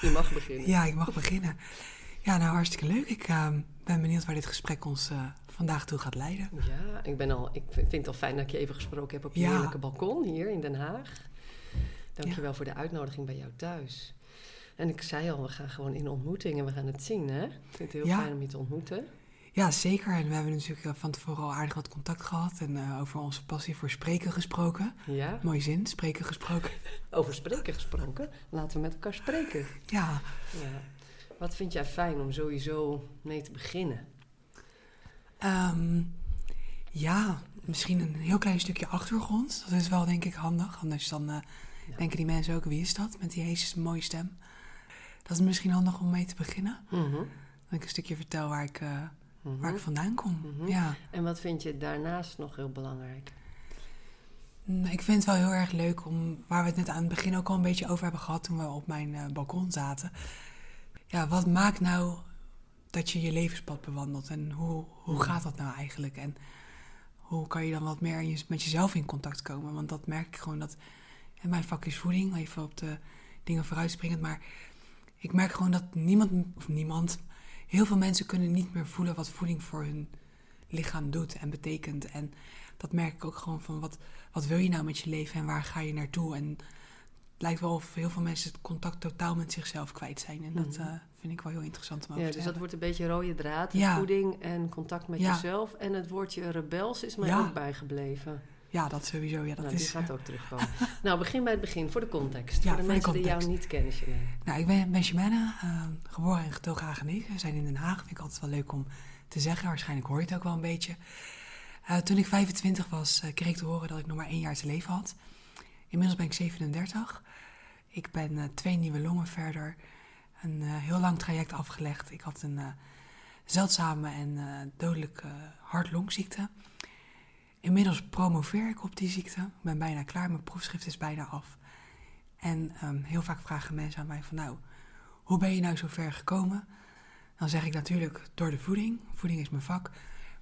Je mag beginnen. Ja, ik mag beginnen. Ja, nou hartstikke leuk. Ik uh, ben benieuwd waar dit gesprek ons uh, vandaag toe gaat leiden. Ja, ik, ben al, ik vind het al fijn dat ik je even gesproken heb op je ja. heerlijke balkon hier in Den Haag. Dankjewel ja. voor de uitnodiging bij jou thuis. En ik zei al, we gaan gewoon in ontmoeting en we gaan het zien, hè? Ik vind het heel Ja. fijn om je te ontmoeten. Ja, zeker. En we hebben natuurlijk eh, van tevoren al aardig wat contact gehad en uh, over onze passie voor spreken gesproken. Ja, Mooie zin, spreken gesproken. over spreken gesproken. Laten we met elkaar spreken. Ja, Ja. Wat vind jij fijn om sowieso mee te beginnen? ehm, ja, misschien een heel klein stukje achtergrond. Dat is wel denk ik handig. Anders dan eh, Ja. denken die mensen ook, wie is dat? Met die heese mooie stem. Dat is misschien handig om mee te beginnen. Mhm. Dat ik een stukje vertel waar ik, Mhm. waar ik vandaan kom. Mhm. Ja. En wat vind je daarnaast nog heel belangrijk? Mm, Ik vind het wel heel erg leuk om, waar we het net aan het begin ook al een beetje over hebben gehad toen we op mijn eh, balkon zaten. Ja, wat maakt nou dat je je levenspad bewandelt en hoe, hoe Mm. gaat dat nou eigenlijk? En hoe kan je dan wat meer met jezelf in contact komen? Want dat merk ik gewoon dat, en mijn vak is voeding, even op de dingen vooruitspringend, maar ik merk gewoon dat niemand, of niemand, heel veel mensen kunnen niet meer voelen wat voeding voor hun lichaam doet en betekent. En dat merk ik ook gewoon van wat, wat wil je nou met je leven en waar ga je naartoe? En het lijkt wel of heel veel mensen het contact totaal met zichzelf kwijt zijn. En dat Mhm. eh, vind ik wel heel interessant om over Ja, te dus dat wordt een beetje rode draad. Ja. Voeding en contact met Ja. jezelf. En het woordje rebels is mij ook bijgebleven. Ja, dat sowieso. Ja, dat nou, die is, gaat eh, ook terugkomen. nou, begin bij het begin, voor de context. Ja, voor de voor de mensen die jou niet kennen, Janine. Nou, ik ben, ben Jemena, eh, geboren en getogen Hagenese. We zijn in Den Haag. Vind ik altijd wel leuk om te zeggen. Waarschijnlijk hoor je het ook wel een beetje. Eh, toen ik 25 was, kreeg ik te horen dat ik nog maar één jaar te leven had. Inmiddels ben ik 37. Ik ben twee nieuwe longen verder. Een heel lang traject afgelegd. Ik had een zeldzame en dodelijke hart-longziekte. Inmiddels promoveer ik op die ziekte. Ik ben bijna klaar. Mijn proefschrift is bijna af. En ehm, heel vaak vragen mensen aan mij van nou, hoe ben je nou zo ver gekomen? Dan zeg ik natuurlijk door de voeding. Voeding is mijn vak.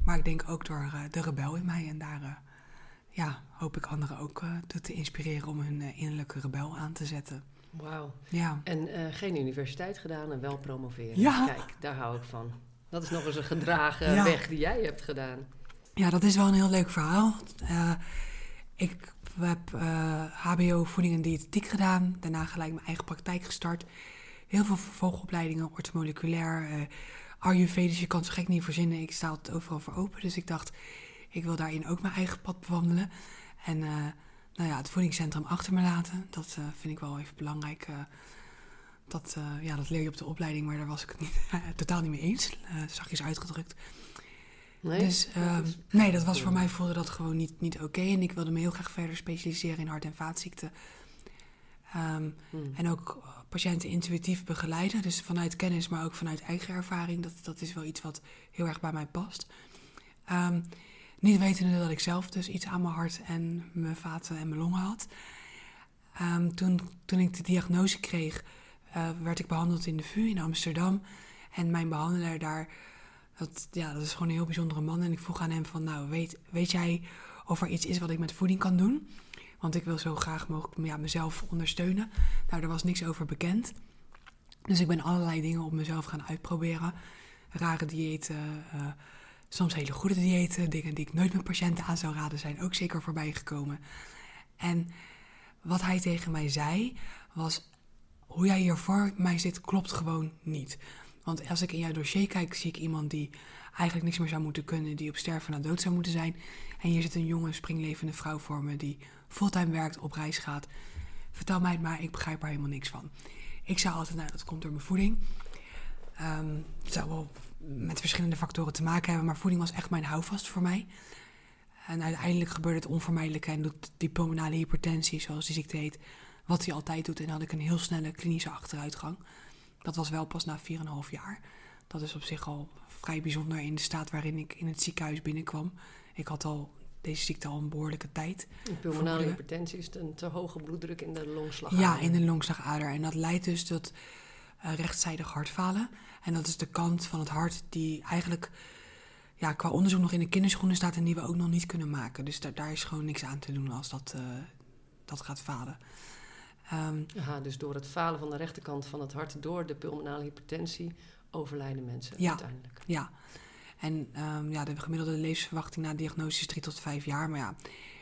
Maar ik denk ook door eh, de rebel in mij. En daar eh, ja, hoop ik anderen ook toe te inspireren om hun innerlijke rebel aan te zetten. Wauw. Ja, En geen universiteit gedaan en wel promoveren. Ja. Kijk, daar hou ik van. Dat is nog eens een gedragen Ja. weg die jij hebt gedaan. Ja dat is wel een heel leuk verhaal. Eh, ik heb eh, HBO voeding en diëtetiek gedaan. Daarna gelijk mijn eigen praktijk gestart. Heel veel vervolgopleidingen, orthomoleculair, eh Ayurvedisch. Je kan het zo gek niet verzinnen. Ik sta altijd overal voor open. Dus ik dacht, ik wil daarin ook mijn eigen pad bewandelen. En eh, nou ja, het voedingscentrum achter me laten. Dat eh, vind ik wel even belangrijk. eh, dat, eh, ja, dat leer je op de opleiding, maar daar was ik het niet, totaal niet mee eens. eh zachtjes uitgedrukt. Nee? Dus Dat ehm, is- nee, dat was voor mij voelde dat gewoon niet, niet oké. En ik wilde me heel graag verder specialiseren in hart- en vaatziekten. Ehm, Hmm. en ook eh, patiënten intuïtief begeleiden. Dus vanuit kennis, maar ook vanuit eigen ervaring. Dat, dat is wel iets wat heel erg bij mij past. Ehm, niet wetende dat ik zelf dus iets aan mijn hart en mijn vaten en mijn longen had. Toen, toen ik de diagnose kreeg, eh, werd ik behandeld in de VU in Amsterdam. En mijn behandelaar daar, dat, ja, dat is gewoon een heel bijzondere man. En ik vroeg aan hem van, nou, weet, weet jij of er iets is wat ik met voeding kan doen? Want ik wil zo graag mogelijk ja, mezelf ondersteunen. Nou, daar was niks over bekend. Dus ik ben allerlei dingen op mezelf gaan uitproberen. Rare diëten, eh, soms hele goede diëten. Dingen die ik nooit met patiënten aan zou raden, zijn ook zeker voorbij gekomen. En wat hij tegen mij zei, was... Hoe jij hier voor mij zit, klopt gewoon niet. Want als ik in jouw dossier kijk, zie ik iemand die eigenlijk niks meer zou moeten kunnen... die op sterven na dood zou moeten zijn. En hier zit een jonge, springlevende vrouw voor me... die fulltime werkt, op reis gaat. Vertel mij het maar, ik begrijp er helemaal niks van. Ik zei altijd, nou, dat komt door mijn voeding. Ehm, het zou wel met verschillende factoren te maken hebben... maar voeding was echt mijn houvast voor mij. En uiteindelijk gebeurde het onvermijdelijke... en doet die pulmonale hypertensie, zoals die ziekte heet... wat hij altijd doet. En had ik een heel snelle klinische achteruitgang. Dat was wel pas na 4,5 jaar. Dat is op zich al vrij bijzonder in de staat waarin ik in het ziekenhuis binnenkwam. Ik had al deze ziekte al een behoorlijke tijd. Pulmonale hypertensie is een te hoge bloeddruk in de longslagader. Ja, in de longslagader. En dat leidt dus tot uh, rechtszijdig hartfalen. En dat is de kant van het hart die eigenlijk ja, qua onderzoek nog in de kinderschoenen staat en die we ook nog niet kunnen maken. Dus daar, daar is gewoon niks aan te doen als dat, uh, dat gaat falen. Um, Aha, dus door het falen van de rechterkant van het hart door de pulmonale hypertensie overlijden mensen ja, uiteindelijk. Ja, en um, ja, de gemiddelde levensverwachting na diagnose is drie tot vijf jaar. Maar ja,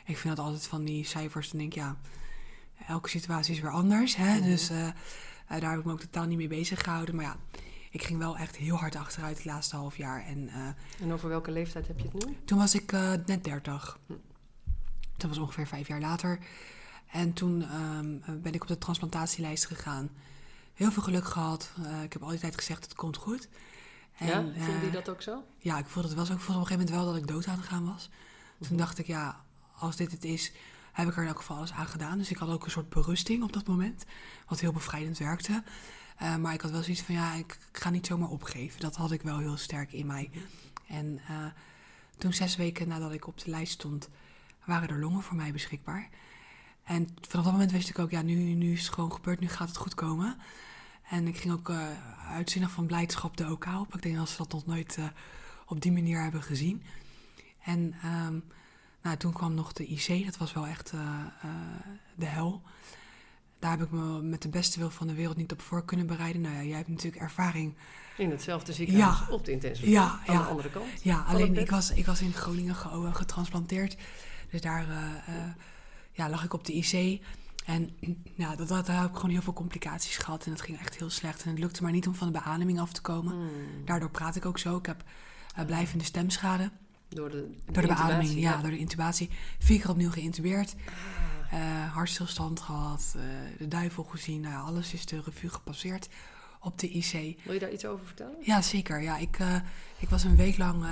ik vind dat altijd van die cijfers, dan denk ik, ja, elke situatie is weer anders. Hè? Mm -hmm. Dus uh, daar heb ik me ook totaal niet mee bezig gehouden. Maar ja, ik ging wel echt heel hard achteruit het laatste half jaar. En, uh, en over welke leeftijd heb je het nu? Toen was ik uh, net 30. Hm. Dat was ongeveer vijf jaar later. En toen um, ben ik op de transplantatielijst gegaan. Heel veel geluk gehad. Uh, ik heb al die tijd gezegd, het komt goed. En, ja, voelde je dat ook zo? Ja, ik voelde het wel zo. Ik voelde op een gegeven moment wel dat ik dood aan het gaan was. Toen dacht ik, ja, als dit het is, heb ik er in elk geval alles aan gedaan. Dus ik had ook een soort berusting op dat moment. Wat heel bevrijdend werkte. Uh, maar ik had wel zoiets van, ja, ik, ik, ga niet zomaar opgeven. Dat had ik wel heel sterk in mij. En uh, toen zes weken nadat ik op de lijst stond, waren er longen voor mij beschikbaar. En vanaf dat moment wist ik ook, ja, nu, nu is het gewoon gebeurd, nu gaat het goed komen. En ik ging ook uh, uitzinnig van blijdschap de OK op. Ik denk dat ze dat nog nooit op die manier hebben gezien. En um, nou, toen kwam nog de IC, dat was wel echt de hel daar heb ik me met de beste wil van de wereld niet op voor kunnen bereiden. Nou ja, jij hebt natuurlijk ervaring. In hetzelfde ziekenhuis ja. op de intensive ja, aan ja. de andere kant. Ja, alleen ik was, ik was in Groningen ge getransplanteerd. Dus daar uh, uh, ja, lag ik op de IC. En ja, dat, dat, daar heb ik gewoon heel veel complicaties gehad. En het ging echt heel slecht. En het lukte maar niet om van de beademing af te komen. Hmm. Daardoor praat ik ook zo. Ik heb uh, blijvende stemschade. Door de, de, door de beademing, ja, ja, door de intubatie. Vier keer opnieuw geïntubeerd. Ah. Uh, hartstilstand gehad, uh, de duivel gezien. Nou, alles is de revue gepasseerd op de IC. Wil je daar iets over vertellen? Ja, zeker. Ja, ik, ik was een week lang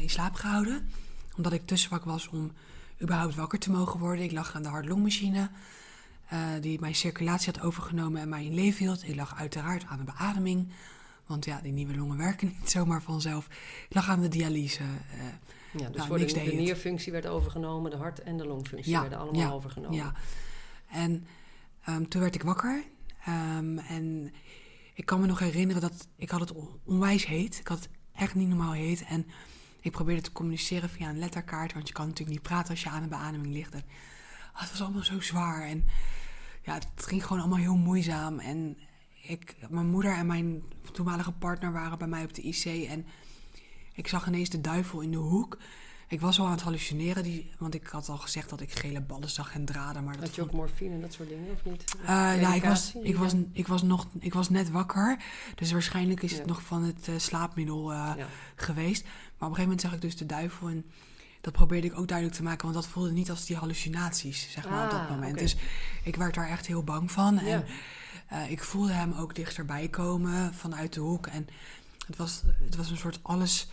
in slaap gehouden. Omdat ik tussenwak was om überhaupt wakker te mogen worden. Ik lag aan de hartlongmachine. die mijn circulatie had overgenomen en mij in leven hield. Ik lag uiteraard aan de beademing. Want ja, die nieuwe longen werken niet zomaar vanzelf. Ik lag aan de dialyse. Ja, dus nou, voor de, de nierfunctie werd overgenomen, de hart- en de longfunctie ja, werden allemaal ja, overgenomen. Ja, en um, toen werd ik wakker. Um, en ik kan me nog herinneren dat ik had het onwijs heet. Ik had het echt niet normaal heet. En ik probeerde te communiceren via een letterkaart. Want je kan natuurlijk niet praten als je aan de beademing ligt. En, oh, het was allemaal zo zwaar. En ja, het ging gewoon allemaal heel moeizaam. En ik, mijn moeder en mijn toenmalige partner waren bij mij op de IC. En ik zag ineens de duivel in de hoek. Ik was al aan het hallucineren, die, want ik had al gezegd dat ik gele ballen zag en draden. Maar dat had je ook morfine en dat soort dingen, of niet? Uh, ja, ik was, ik, was, ik, was nog, ik was net wakker. Dus waarschijnlijk is het nog van het uh, slaapmiddel uh, ja. geweest. Maar op een gegeven moment zag ik dus de duivel. En dat probeerde ik ook duidelijk te maken. Want dat voelde niet als die hallucinaties, zeg maar, ah, op dat moment. Okay. Dus ik werd daar echt heel bang van. En ik voelde hem ook dichterbij komen vanuit de hoek. En het was, het was een soort alles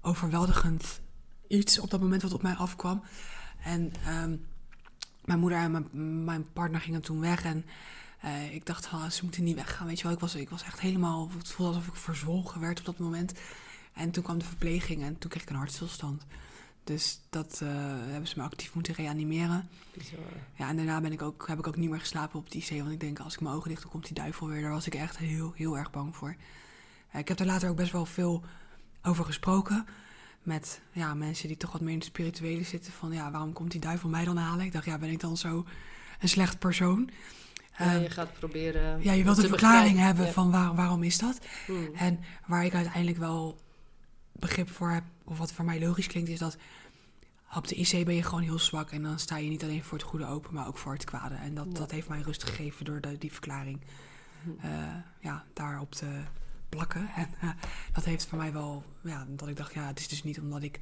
overweldigend iets op dat moment wat op mij afkwam. En um, mijn moeder en mijn, mijn, partner gingen toen weg. En uh, ik dacht, oh, ze moeten niet weggaan. Weet je wel, ik was, ik was echt helemaal. Het voelde alsof ik verzwolgen werd op dat moment. En toen kwam de verpleging en toen kreeg ik een hartstilstand. Dus dat uh, hebben ze me actief moeten reanimeren. Bizar. Ja, en daarna ben ik ook, heb ik ook niet meer geslapen op die IC. Want ik denk, als ik mijn ogen dicht, dan komt die duivel weer. Daar was ik echt heel, heel erg bang voor. Uh, ik heb er later ook best wel veel over gesproken. Met ja, mensen die toch wat meer in het spirituele zitten. Van ja, waarom komt die duivel mij dan halen? Ik dacht, ja, ben ik dan zo een slecht persoon? Ja, je gaat proberen. Ja, je wilt een verklaring hebben ja. van waar, waarom is dat? Hmm. En waar ik uiteindelijk wel begrip voor heb, of wat voor mij logisch klinkt, is dat op de IC ben je gewoon heel zwak. En dan sta je niet alleen voor het goede open, maar ook voor het kwade. En dat, ja. dat heeft mij rust gegeven door de, die verklaring uh, ja, daarop te plakken. En uh, dat heeft voor mij wel, ja, dat ik dacht, ja, het is dus niet omdat ik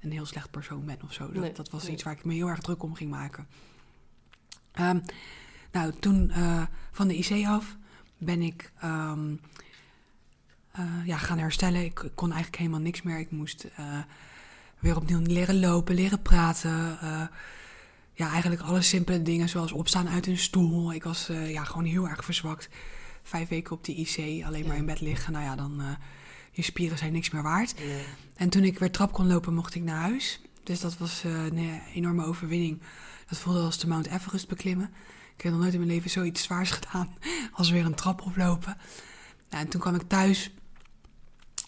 een heel slecht persoon ben of zo. Dat, nee, dat was nee. iets waar ik me heel erg druk om ging maken. Um, nou, toen uh, van de IC af ben ik um, uh, ja, gaan herstellen. Ik, ik, kon eigenlijk helemaal niks meer. Ik moest weer opnieuw leren lopen, leren praten. ja, eigenlijk alle simpele dingen zoals opstaan uit een stoel. Ik was ja, gewoon heel erg verzwakt vijf weken op de IC, alleen maar in bed liggen. Nou ja, dan uh, je spieren zijn niks meer waard. Nee. En toen ik weer trap kon lopen, mocht ik naar huis. Dus dat was uh, een enorme overwinning. Dat voelde als de Mount Everest beklimmen. Ik heb nog nooit in mijn leven zoiets zwaars gedaan als weer een trap oplopen. Nou, en toen kwam ik thuis.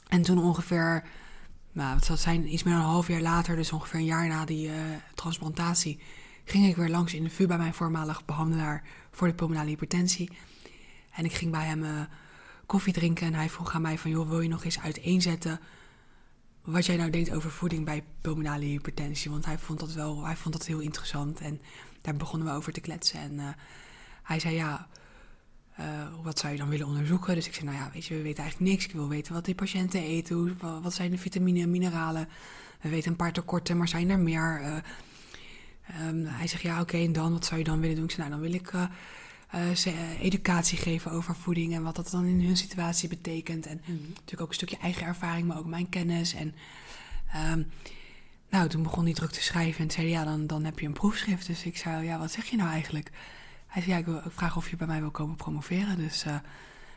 En toen ongeveer, nou, wat zal het zijn, iets meer dan een half jaar later, dus ongeveer een jaar na die uh, transplantatie, ging ik weer langs in de VU bij mijn voormalig behandelaar voor de pulmonale hypertensie. En ik ging bij hem uh, koffie drinken en hij vroeg aan mij van, joh, wil je nog eens uiteenzetten wat jij nou denkt over voeding bij pulmonale hypertensie? Want hij vond dat wel, hij vond dat heel interessant en daar begonnen we over te kletsen. En uh, hij zei, ja, uh, wat zou je dan willen onderzoeken? Dus ik zei, nou ja, weet je, we weten eigenlijk niks. Ik wil weten wat die patiënten eten, wat zijn de vitamine en mineralen. We weten een paar tekorten, maar zijn er meer? Um, hij zegt, ja, oké, en dan, wat zou je dan willen doen? Ik zei, nou, dan wil ik uh, ze educatie geven over voeding en wat dat dan in hun situatie betekent. En mm -hmm. natuurlijk ook een stukje eigen ervaring, maar ook mijn kennis. En um, nou, toen begon hij druk te schrijven en zei, ja, dan, dan heb je een proefschrift. Dus ik zei, ja, wat zeg je nou eigenlijk? Hij zei, ja, ik, wil, ik vraag of je bij mij wil komen promoveren. Dus uh,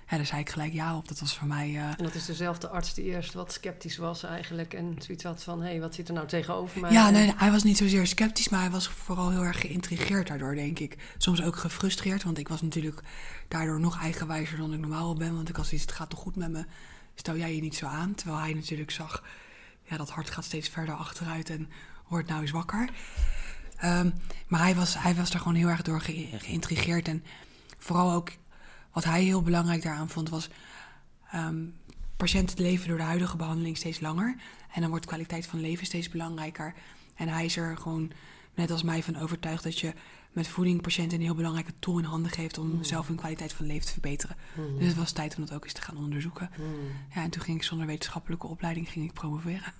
ja, daar zei ik gelijk ja op. Dat was voor mij... Uh... En dat is dezelfde arts die eerst wat sceptisch was eigenlijk. En zoiets had van, hé, hey, wat zit er nou tegenover mij? Ja, nee, hij was niet zozeer sceptisch, maar hij was vooral heel erg geïntrigeerd daardoor, denk ik. Soms ook gefrustreerd, want ik was natuurlijk daardoor nog eigenwijzer dan ik normaal ben. Want ik had zoiets, het gaat toch goed met me, stel jij je niet zo aan. Terwijl hij natuurlijk zag, ja, dat hart gaat steeds verder achteruit en wordt nou eens wakker. Um, maar hij was, hij was daar gewoon heel erg door ge geïntrigeerd. En vooral ook wat hij heel belangrijk daaraan vond was... Um, patiënten leven door de huidige behandeling steeds langer. En dan wordt kwaliteit van leven steeds belangrijker. En hij is er gewoon, net als mij, van overtuigd dat je met voeding patiënten een heel belangrijke tool in handen geeft... om mm. zelf hun kwaliteit van leven te verbeteren. Mm. Dus het was tijd om dat ook eens te gaan onderzoeken. Mm. Ja, en toen ging ik zonder wetenschappelijke opleiding ging ik promoveren.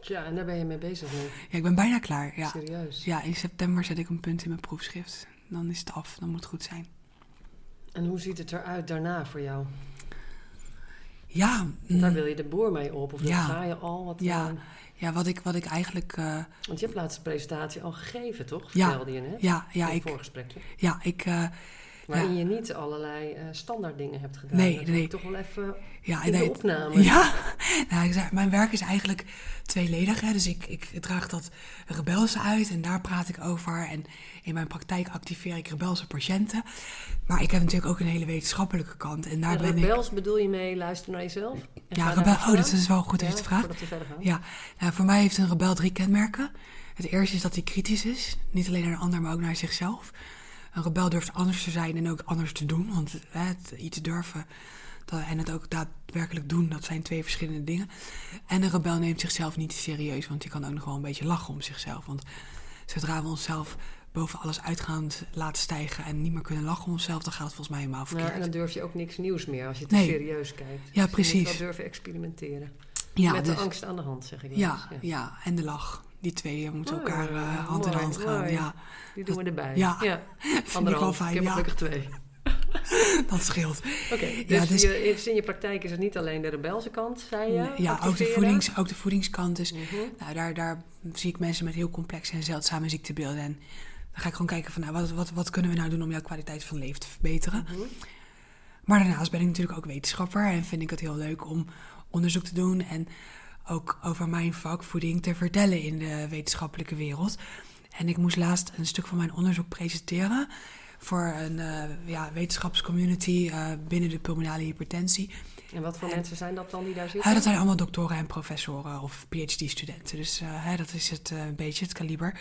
Ja, en daar ben je mee bezig nu? Ja, ik ben bijna klaar. Ja. Serieus? Ja, in september zet ik een punt in mijn proefschrift. Dan is het af, dan moet het goed zijn. En hoe ziet het eruit daarna voor jou? Ja. Daar wil je de boer mee op? Of ja, ga je al? Wat, ja, uh, ja wat, ik, wat ik eigenlijk... Uh, Want je hebt laatst een presentatie al gegeven, toch? Ja, Vertelde je net? Ja, ja. In ik, voorgesprekje. Ja, ik... Uh, Waarin ja. je niet allerlei uh, standaard dingen hebt gedaan. Nee, dat nee. toch wel even ja, in nee, de opname. Ja, nou, ik zeg, mijn werk is eigenlijk tweeledig. Hè. Dus ik, ik draag dat rebelse uit en daar praat ik over. En in mijn praktijk activeer ik rebelse patiënten. Maar ik heb natuurlijk ook een hele wetenschappelijke kant. En daar ja, ben rebels ik... bedoel je mee, luister naar jezelf? Ja, rebel, oh, dat is wel goed dat ja, je het vraagt. Ja, nou, voor mij heeft een rebel drie kenmerken. Het eerste is dat hij kritisch is. Niet alleen naar de ander, maar ook naar zichzelf. Een rebel durft anders te zijn en ook anders te doen. Want hè, het, iets durven dat, en het ook daadwerkelijk doen, dat zijn twee verschillende dingen. En een rebel neemt zichzelf niet serieus, want die kan ook nog wel een beetje lachen om zichzelf. Want zodra we onszelf boven alles uitgaand laten stijgen en niet meer kunnen lachen om onszelf, dan gaat het volgens mij helemaal verkeerd. Ja, en dan durf je ook niks nieuws meer als je te Nee. serieus kijkt. Ja, Dus je precies. moet wel durven experimenteren. ja, Met dus- de angst aan de hand, zeg ik ja, eens. ja, en de lach. Die twee moeten Mooi, elkaar eh, hand in hand gaan. mooi. Ja, Die doen we erbij. Ja, ja. vind ik wel fijn. Ik heb Ja, gelukkig twee. dat scheelt. Oké, dus, dus- je, is in je praktijk is het niet alleen de rebelse kant, zei je? ja, ook de, voedings, ook de voedingskant. Dus Mhm. Nou, daar, daar zie ik mensen met heel complexe en zeldzame ziektebeelden. En dan ga ik gewoon kijken van, nou, wat, wat, wat kunnen we nou doen om jouw kwaliteit van leven te verbeteren. Mhm. Maar daarnaast ben ik natuurlijk ook wetenschapper en vind ik het heel leuk om onderzoek te doen en ook over mijn vak voeding te vertellen in de wetenschappelijke wereld. En ik moest laatst een stuk van mijn onderzoek presenteren voor een eh, ja, wetenschapscommunity eh, binnen de pulmonale hypertensie. En wat voor En- mensen zijn dat dan die daar zitten? dat zijn allemaal doctoren en professoren of PhD-studenten. Dus eh, dat is het een beetje het kaliber.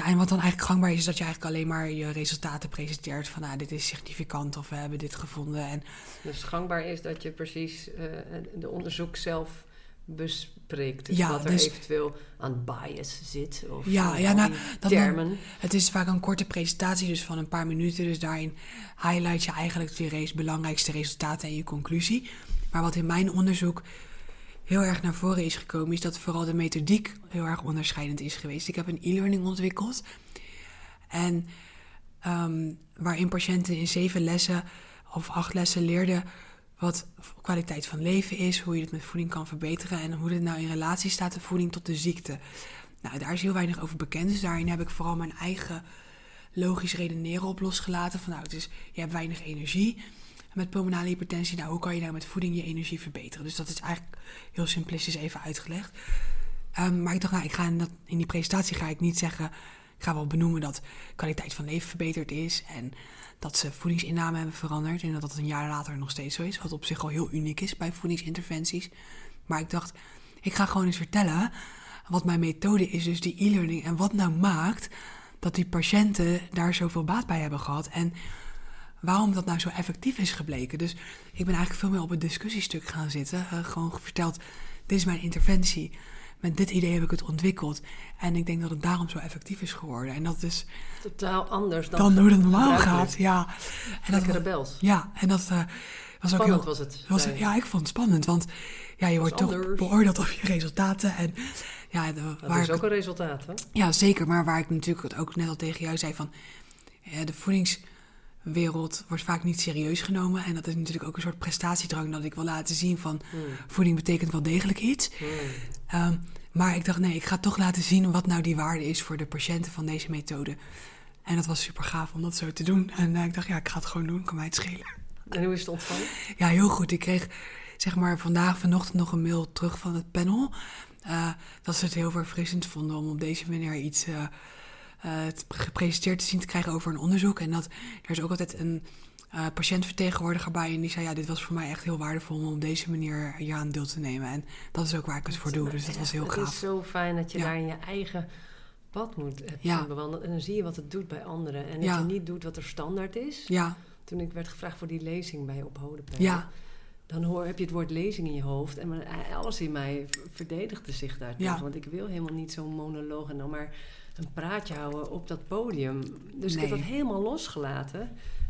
Ja, en wat dan eigenlijk gangbaar is, is dat je eigenlijk alleen maar je resultaten presenteert. Van nou, dit is significant of we hebben dit gevonden. En Dus gangbaar is dat je precies eh, de onderzoek zelf bespreekt. Dus Ja, wat er dus- eventueel aan bias zit. Of Ja, ja, nou, dat termen. het is vaak een korte presentatie, dus van een paar minuten. Dus daarin highlight je eigenlijk de belangrijkste resultaten en je conclusie. Maar wat in mijn onderzoek heel erg naar voren is gekomen, is dat vooral de methodiek heel erg onderscheidend is geweest. Ik heb een e-learning ontwikkeld. En ehm, waarin patiënten in zeven lessen of acht lessen leerden wat kwaliteit van leven is, hoe je het met voeding kan verbeteren en hoe dit nou in relatie staat, de voeding tot de ziekte. Nou, daar is heel weinig over bekend, dus daarin heb ik vooral mijn eigen logisch redeneren op losgelaten. Van nou, het is, je hebt weinig energie met pulmonale hypertensie. Nou, hoe kan je nou met voeding je energie verbeteren? Dus dat is eigenlijk heel simplistisch even uitgelegd. Ehm, maar ik dacht, nou, ik ga in, dat, in die presentatie ga ik niet zeggen... Ik ga wel benoemen dat kwaliteit van leven verbeterd is... en dat ze voedingsinname hebben veranderd... en dat dat een jaar later nog steeds zo is. Wat op zich al heel uniek is bij voedingsinterventies. Maar ik dacht, ik ga gewoon eens vertellen... wat mijn methode is, dus die e-learning... en wat nou maakt dat die patiënten daar zoveel baat bij hebben gehad... en waarom dat nou zo effectief is gebleken. Dus ik ben eigenlijk veel meer op het discussiestuk gaan zitten. Uh, gewoon verteld, dit is mijn interventie. Met dit idee heb ik het ontwikkeld. En ik denk dat het daarom zo effectief is geworden. En dat is... Totaal anders dan, dan hoe het normaal gaat. Ja. En dat, rebels. Ja, en dat uh, was ook heel... was het. Was, ja, ik vond het spannend. Want ja, je wordt toch beoordeeld op je resultaten. En, ja, de, dat is ook een resultaat, hè? Ja, zeker. Maar waar ik natuurlijk ook net al tegen jou zei van... Ja, de voedings wereld wordt vaak niet serieus genomen. En dat is natuurlijk ook een soort prestatiedrang dat ik wil laten zien van hmm. voeding betekent wel degelijk iets. Hmm. Ehm, maar ik dacht, nee, ik ga toch laten zien wat nou die waarde is voor de patiënten van deze methode. En dat was super gaaf om dat zo te doen. En uh, ik dacht, ja, ik ga het gewoon doen, kan mij het schelen. En hoe is het ontvangen? Ja, heel goed. Ik kreeg zeg maar vandaag, vanochtend nog een mail terug van het panel. Uh, dat ze het heel verfrissend vonden om op deze manier iets... Uh, uh, gepresenteerd te zien te krijgen over een onderzoek. En dat er is ook altijd een uh, patiëntvertegenwoordiger bij. En die zei: Ja, dit was voor mij echt heel waardevol om op deze manier hier aan deel te nemen. En dat is ook waar ik het voor doe. Dus dat was heel gaaf. Het is zo fijn dat je daar in je eigen pad moet ja. bewandelen. En dan zie je wat het doet bij anderen. En dat je niet doet wat er standaard is. Ja. Toen ik werd gevraagd voor die lezing bij Op. Ja dan hoor, heb je het woord lezing in je hoofd. En alles in mij verdedigde zich daar tegen. Want ik wil helemaal niet zo'n monoloog en dan maar een praatje houden op dat podium. Dus ik heb dat helemaal losgelaten.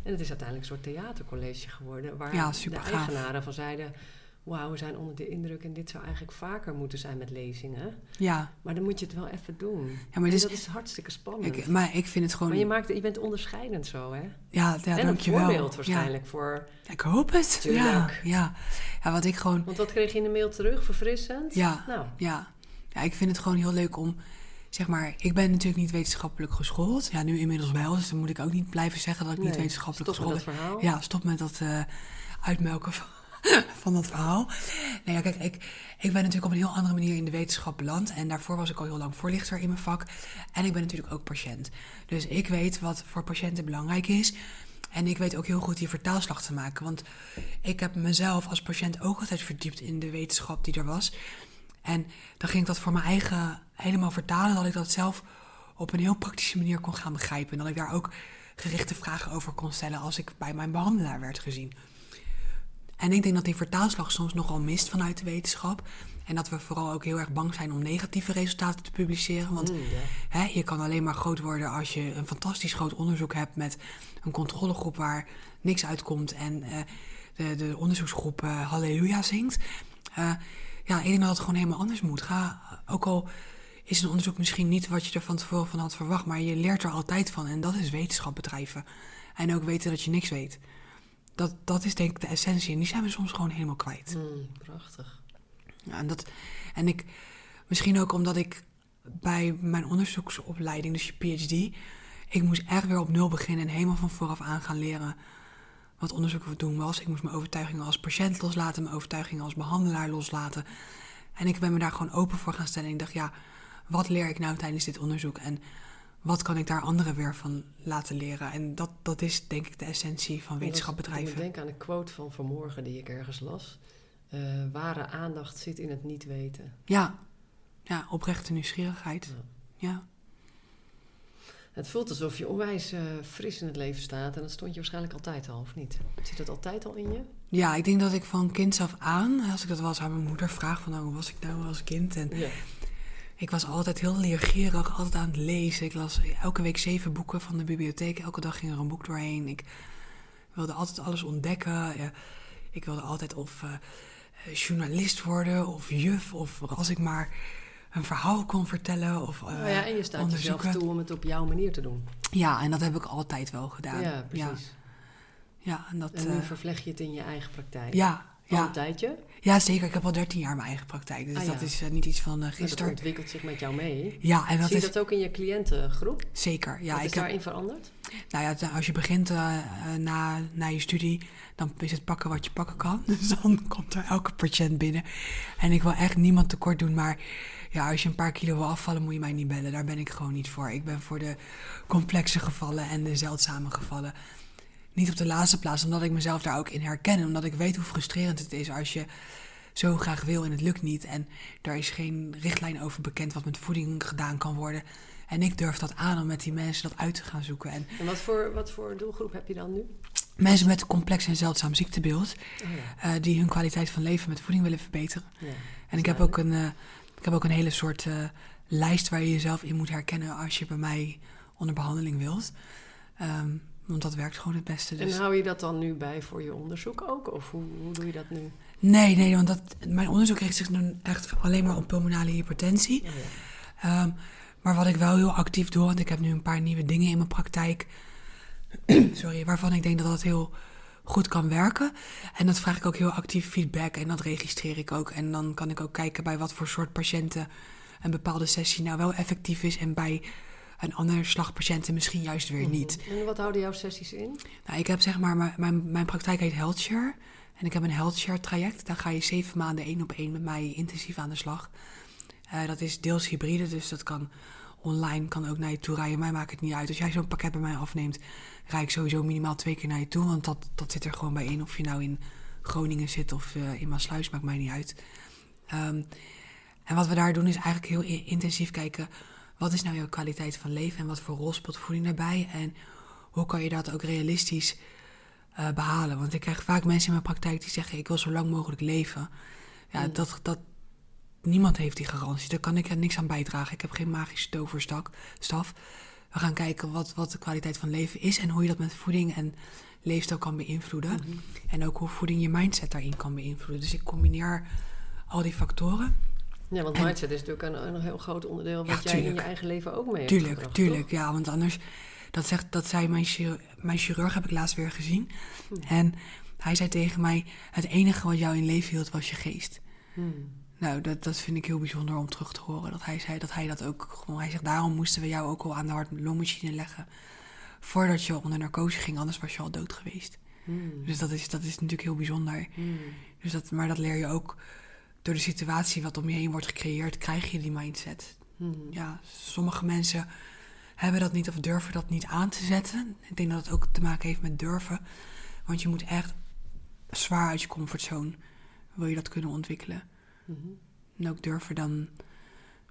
En het is uiteindelijk een soort theatercollege geworden. Waar ja, de eigenaren van zeiden... Wauw, we zijn onder de indruk en dit zou eigenlijk vaker moeten zijn met lezingen. Ja. Maar dan moet je het wel even doen. Ja, maar dus, dat is hartstikke spannend. Ik, maar ik vind het gewoon... Maar je, maakt, je bent onderscheidend zo, hè? Ja, ja en een voorbeeld waarschijnlijk voor... ik hoop het. Ja, ja. ja, wat ik gewoon... Want wat kreeg je in de mail terug? Verfrissend? Ja, nou. ja. ja, ik vind het gewoon heel leuk om zeg maar, ik ben natuurlijk niet wetenschappelijk geschoold. Ja, nu inmiddels wel, dus dan moet ik ook niet blijven zeggen dat ik niet wetenschappelijk geschoold ben. Ja, stop met dat uh, uitmelken van, van, dat verhaal. Nee, ja, kijk, ik, ik ben natuurlijk op een heel andere manier in de wetenschap beland. En daarvoor was ik al heel lang voorlichter in mijn vak. En ik ben natuurlijk ook patiënt. Dus ik weet wat voor patiënten belangrijk is. En ik weet ook heel goed die vertaalslag te maken. Want ik heb mezelf als patiënt ook altijd verdiept in de wetenschap die er was. En dan ging ik dat voor mijn eigen helemaal vertalen, dat ik dat zelf op een heel praktische manier kon gaan begrijpen. En dat ik daar ook gerichte vragen over kon stellen als ik bij mijn behandelaar werd gezien. En ik denk dat die vertaalslag soms nogal mist vanuit de wetenschap. En dat we vooral ook heel erg bang zijn om negatieve resultaten te publiceren. Want mm, hè, je kan alleen maar groot worden als je een fantastisch groot onderzoek hebt met een controlegroep waar niks uitkomt en uh, de, de onderzoeksgroep uh, halleluja zingt. Uh, ja, ik denk dat het gewoon helemaal anders moet. Ga, ook al is een onderzoek misschien niet wat je er van tevoren van had verwacht, maar je leert er altijd van. En dat is wetenschap bedrijven. En ook weten dat je niks weet. Dat, dat is denk ik de essentie. En die zijn we soms gewoon helemaal kwijt. Mm, prachtig. Ja, en, dat, en ik, misschien ook omdat ik bij mijn onderzoeksopleiding, dus je PhD, ik moest echt weer op nul beginnen en helemaal van vooraf aan gaan leren wat onderzoek we doen was. Ik moest mijn overtuigingen als patiënt loslaten, mijn overtuigingen als behandelaar loslaten. En ik ben me daar gewoon open voor gaan stellen. En ik dacht, ja, wat leer ik nou tijdens dit onderzoek? En wat kan ik daar anderen weer van laten leren? En dat, dat is denk ik de essentie van wetenschapbedrijven. Ik denk aan een quote van vanmorgen die ik ergens las. Uh, ware aandacht zit in het niet weten. Ja, ja oprechte nieuwsgierigheid. ja. Het voelt alsof je onwijs uh, fris in het leven staat. En dat stond je waarschijnlijk altijd al, of niet? Zit dat altijd al in je? Ja, ik denk dat ik van kinds af aan, als ik dat wel eens aan mijn moeder vraag, van nou, hoe was ik nou als kind? En ik was altijd heel leergierig, altijd aan het lezen. Ik las elke week zeven boeken van de bibliotheek. Elke dag ging er een boek doorheen. Ik wilde altijd alles ontdekken. Ja, ik wilde altijd of uh, journalist worden, of juf, of als ik maar een verhaal kon vertellen. Of, uh, ja, en je staat jezelf toe om het op jouw manier te doen. Ja, en dat heb ik altijd wel gedaan. Ja, precies. Ja, en, dat, en nu uh, vervleg je het in je eigen praktijk. Ja, Al Ja. een tijdje. Ja, zeker. Ik heb al 13 jaar mijn eigen praktijk. Dus Ah, dat is eh, niet iets van eh, dat gisteren. ontwikkelt zich met jou mee. Ja, en dat Zie je is dat ook in je cliëntengroep? zeker. Ja, Wat is ik heb, daarin veranderd? nou ja, als je begint eh, eh, na, na je studie, dan is het pakken wat je pakken kan. Dus dan komt er elke patiënt binnen. En ik wil echt niemand tekort doen, maar ja, als je een paar kilo wil afvallen, moet je mij niet bellen. Daar ben ik gewoon niet voor. Ik ben voor de complexe gevallen en de zeldzame gevallen. Niet op de laatste plaats, omdat ik mezelf daar ook in herken. En omdat ik weet hoe frustrerend het is als je zo graag wil en het lukt niet. En daar is geen richtlijn over bekend wat met voeding gedaan kan worden. En ik durf dat aan om met die mensen dat uit te gaan zoeken. En En wat voor, wat voor doelgroep heb je dan nu? mensen met een complex en zeldzaam ziektebeeld, Oh ja. eh, die hun kwaliteit van leven met voeding willen verbeteren. Ja. En ik heb ook een, eh, ik heb ook een hele soort eh, lijst waar je jezelf in moet herkennen als je bij mij onder behandeling wilt. Ehm, want dat werkt gewoon het beste. Dus. En hou je dat dan nu bij voor je onderzoek ook? Of hoe, hoe doe je dat nu? Nee, nee, want dat, mijn onderzoek richt zich nu echt alleen maar op pulmonale hypertensie. Oh ja. Ehm, maar wat ik wel heel actief doe, want ik heb nu een paar nieuwe dingen in mijn praktijk. sorry, waarvan ik denk dat dat heel goed kan werken. En dat vraag ik ook heel actief feedback en dat registreer ik ook. En dan kan ik ook kijken bij wat voor soort patiënten een bepaalde sessie nou wel effectief is. En bij een andere slag patiënten misschien juist weer niet. En wat houden jouw sessies in? Nou, ik heb zeg maar, mijn, mijn, mijn praktijk heet HealthShare. En ik heb een HealthShare traject. Daar ga je zeven maanden één op één met mij intensief aan de slag. Eh, dat is deels hybride, dus dat kan online, kan ook naar je toe rijden. Mij maakt het niet uit. Als jij zo'n pakket bij mij afneemt, rijd ik sowieso minimaal twee keer naar je toe. Want dat, dat zit er gewoon bij in. Of je nou in Groningen zit of eh, in Maasluis, maakt mij niet uit. Ehm, en wat we daar doen is eigenlijk heel intensief kijken... wat is nou jouw kwaliteit van leven en wat voor rol speelt voeding daarbij... en hoe kan je dat ook realistisch eh, behalen. Want ik krijg vaak mensen in mijn praktijk die zeggen: Ik wil zo lang mogelijk leven. Ja, Mm. dat, dat, niemand heeft die garantie. Daar kan ik er niks aan bijdragen. Ik heb geen magische toverstaf. We gaan kijken wat, wat de kwaliteit van leven is en hoe je dat met voeding en leefstijl kan beïnvloeden. Mhm. En ook hoe voeding je mindset daarin kan beïnvloeden. Dus ik combineer al die factoren. Ja, want En- mindset is natuurlijk een, een heel groot onderdeel... wat Ja, jij in je eigen leven ook mee hebt Tuurlijk, gebracht, tuurlijk. toch? Ja, want anders, dat, zegt, dat zei mijn, chirurg, mijn chirurg, heb ik laatst weer gezien. Hm. En hij zei tegen mij: Het enige wat jou in leven hield was je geest. Hmm. Nou, dat, dat vind ik heel bijzonder om terug te horen. Dat hij zei dat hij dat ook gewoon. Hij zegt: Daarom moesten we jou ook al aan de hart-longmachine leggen. Voordat je onder narcose ging, anders was je al dood geweest. Hmm. Dus dat is, dat is natuurlijk heel bijzonder. Hmm. Dus dat, maar dat leer je ook door de situatie wat om je heen wordt gecreëerd, krijg je die mindset. Hmm. Ja, sommige mensen hebben dat niet of durven dat niet aan te zetten. Ik denk dat het ook te maken heeft met durven. Want je moet echt zwaar uit je comfortzone, wil je dat kunnen ontwikkelen. En ook durven dan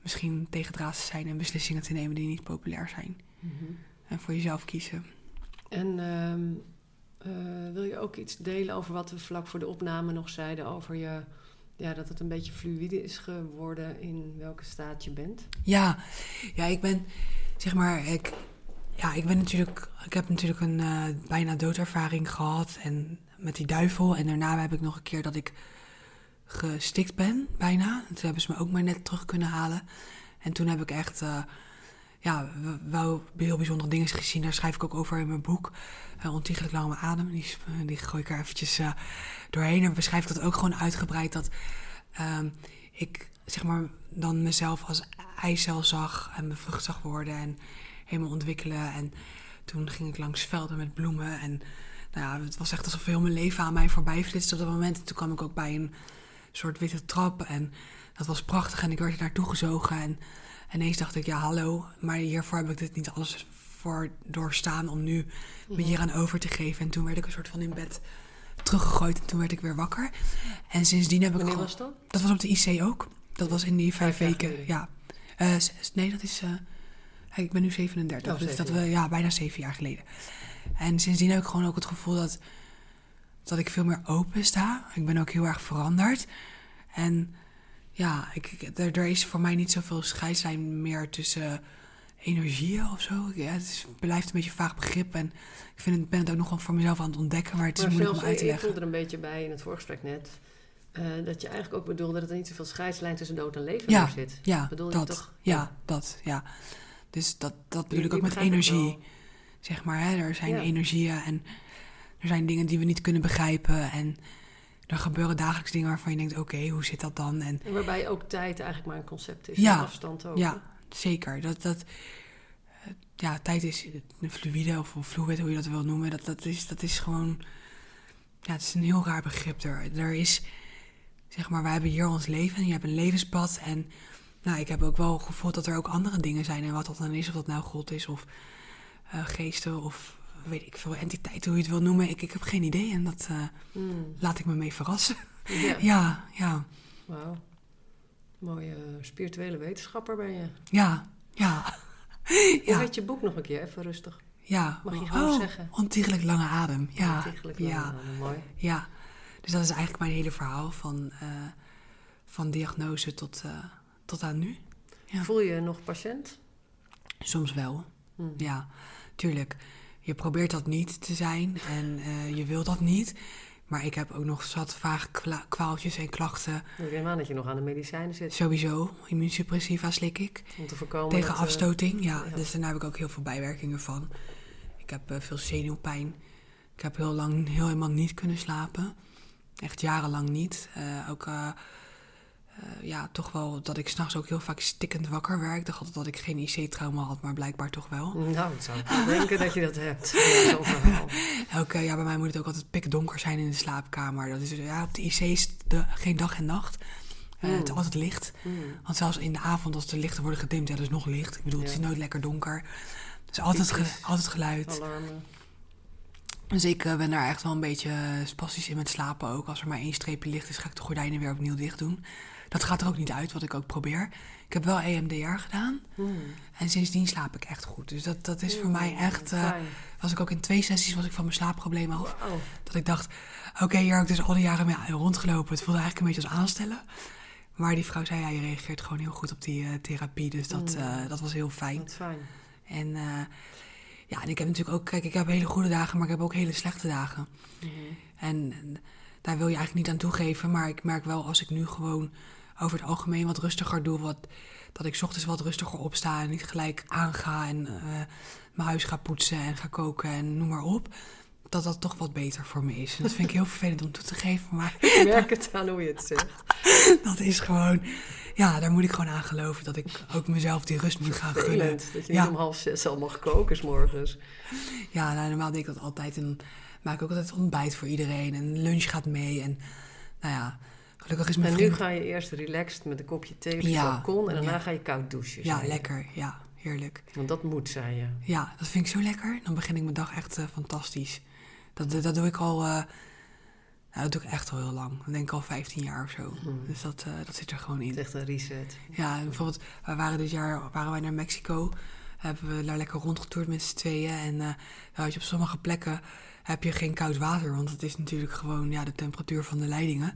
misschien tegendraads te zijn en beslissingen te nemen die niet populair zijn. Mhm. En voor jezelf kiezen. En ehm, eh, wil je ook iets delen over wat we vlak voor de opname nog zeiden over je, ja, dat het een beetje fluïde is geworden in welke staat je bent? Ja, ja, ik ben, zeg maar, ik, ja, ik ben natuurlijk, ik heb natuurlijk een eh, bijna doodervaring gehad en met die duivel. En daarna heb ik nog een keer dat ik gestikt ben, bijna. Toen hebben ze me ook maar net terug kunnen halen. En toen heb ik echt, eh, ja, wel heel bijzondere dingen gezien. Daar schrijf ik ook over in mijn boek. Uh, Ontiegelijk lange adem. Die, die gooi ik er eventjes eh, doorheen. En beschrijf ik dat ook gewoon uitgebreid. Dat ehm, ik, zeg maar, dan mezelf als eicel zag en bevrucht zag worden. En helemaal ontwikkelen. En toen ging ik langs velden met bloemen. En nou ja, het was echt alsof heel mijn leven aan mij voorbij flitste op dat moment. En toen kwam ik ook bij een soort witte trap. En dat was prachtig. En ik werd er naartoe gezogen. En ineens dacht ik, ja, hallo. Maar hiervoor heb ik dit niet alles voor doorstaan om nu me hier aan over te geven. En toen werd ik een soort van in bed teruggegooid. En toen werd ik weer wakker. En sindsdien heb ik Wanneer was dat? Dat was op de IC ook. Dat was in die vijf, weken. Ja. Eh, nee, dat is. eh, ik ben nu 37. Oh, dus dat we, ja, bijna zeven jaar geleden. En sindsdien heb ik gewoon ook het gevoel dat, dat ik veel meer open sta. Ik ben ook heel erg veranderd. En ja, ik, er, er is voor mij niet zoveel scheidslijn meer tussen energieën of zo. Ja, het is, blijft een beetje een vaag begrip. En ik vind het, ben het ook nog wel voor mezelf aan het ontdekken. Maar het is Maar moeilijk zelfs, om uit te ik, ik leggen. voelde er een beetje bij in het voorgesprek net. eh, dat je eigenlijk ook bedoelde dat er niet zoveel scheidslijn tussen dood en leven Ja, zit. Ja, Bedoel je dat. toch? Ja, dat. Ja. Dus dat, dat bedoel ik ook met energie. Zeg maar, hè, er zijn energieën en er zijn dingen die we niet kunnen begrijpen. En er gebeuren dagelijks dingen waarvan je denkt, oké, hoe zit dat dan? En, en waarbij ook tijd eigenlijk maar een concept is, Ja, afstand ook. ja, zeker. Dat, dat, eh, ja, tijd is een fluïde of een fluid, hoe je dat wil noemen. Dat, dat, is, dat is gewoon, ja, het is een heel raar begrip. Er, er is, zeg maar, wij hebben hier ons leven. Je hebt een levenspad en nou, ik heb ook wel gevoeld dat er ook andere dingen zijn. En wat dat dan is, of dat nou God is of eh, geesten of weet ik veel, entiteiten, hoe je het wil noemen. Ik, ik heb geen idee en dat eh, Hmm. laat ik me mee verrassen. Ja. Ja, ja, Wauw. Mooie eh, spirituele wetenschapper ben je. ja, ja. Hoe Ja, heet je boek nog een keer? Even rustig. ja. Mag je gewoon oh, zeggen? Ontiegelijk lange adem. Ja, Ontiegelijk ja, Mooi. ja. Dus dat is eigenlijk mijn hele verhaal van, eh, van diagnose tot, tot aan nu. Ja. Voel je je nog patiënt? Soms wel. Hmm. Ja, tuurlijk. Je probeert dat niet te zijn en eh, je wil dat niet. Maar ik heb ook nog zat vaag kwa- kwaaltjes en klachten. Ik neem aan dat je nog aan de medicijnen zit. Sowieso, immuunsuppressiva slik ik. Om te voorkomen Tegen dat, eh, afstoting, ja. ja. Dus daar heb ik ook heel veel bijwerkingen van. Ik heb eh, veel zenuwpijn. Ik heb heel lang heel helemaal niet kunnen slapen. Echt jarenlang niet. Ook, eh, ja, toch wel dat ik s'nachts ook heel vaak stikkend wakker werd. Ik dacht altijd dat ik geen IC-trauma had, maar blijkbaar toch wel. Nou, ik zou denken dat je dat hebt. Ja, ja, bij mij moet het ook altijd pikdonker zijn in de slaapkamer. Dat is, ja, op de IC is de, geen dag en nacht. Eh, Het is Mm. altijd licht. Hmm. Want zelfs in de avond, als de lichten worden gedimd, ja, dat is nog licht. Ik bedoel, het is nooit lekker donker. Dus altijd, ge- altijd geluid. Alarmen. Dus ik eh, ben daar echt wel een beetje spastisch in met slapen ook. Als er maar één streepje licht is, ga ik de gordijnen weer opnieuw dicht doen. Dat gaat er ook niet uit, wat ik ook probeer. Ik heb wel EMDR gedaan. Hmm. En sindsdien slaap ik echt goed. Dus dat, dat is voor Hmm, mij echt... fijn. was ik ook in twee sessies was ik van mijn slaapproblemen af. Dat ik dacht, oké, hier heb ik dus al die jaren mee rondgelopen. Het voelde eigenlijk een beetje als aanstellen. Maar die vrouw zei, ja, je reageert gewoon heel goed op die eh, therapie. Dus dat, Mm. eh, dat was heel fijn. Fijn. En ja, en ik heb natuurlijk ook, kijk, ik heb hele goede dagen, maar ik heb ook hele slechte dagen. Mhm. En, en daar wil je eigenlijk niet aan toegeven. Maar ik merk wel als ik nu gewoon over het algemeen wat rustiger doe. Wat, dat ik 's ochtends wat rustiger opsta en niet gelijk aanga en eh, mijn huis ga poetsen en ga koken en noem maar op. Dat dat toch wat beter voor me is. En dat vind ik heel vervelend om toe te geven. Maar Ik merk het aan hoe je het zegt. dat is gewoon, ja, daar moet ik gewoon aan geloven. Dat ik ook mezelf die rust moet gaan gunnen. Vervelend dat je Ja. niet om half zes al mag koken 's morgens. Ja, nou, normaal deed ik dat altijd. En maak ik ook altijd ontbijt voor iedereen. En lunch gaat mee. En nou ja, gelukkig is mijn En nu ga je eerst relaxed met een kopje thee op Ja. balkon. En daarna Ja. ga je koud douchen. Ja, lekker. Ja, heerlijk. Want dat moet, zei je. Ja, dat vind ik zo lekker. Dan begin ik mijn dag echt eh, fantastisch. Dat, dat doe ik al... eh, nou, dat doe ik echt al heel lang. Dan denk ik al 15 jaar of zo. Mhm. Dus dat, eh, dat zit er gewoon Het in. is echt een reset. Ja, bijvoorbeeld, wij waren dit jaar waren wij naar Mexico. Hebben we daar lekker rondgetoerd met z'n tweeën. En had je op sommige plekken heb je geen koud water. Want het is natuurlijk gewoon ja, de temperatuur van de leidingen.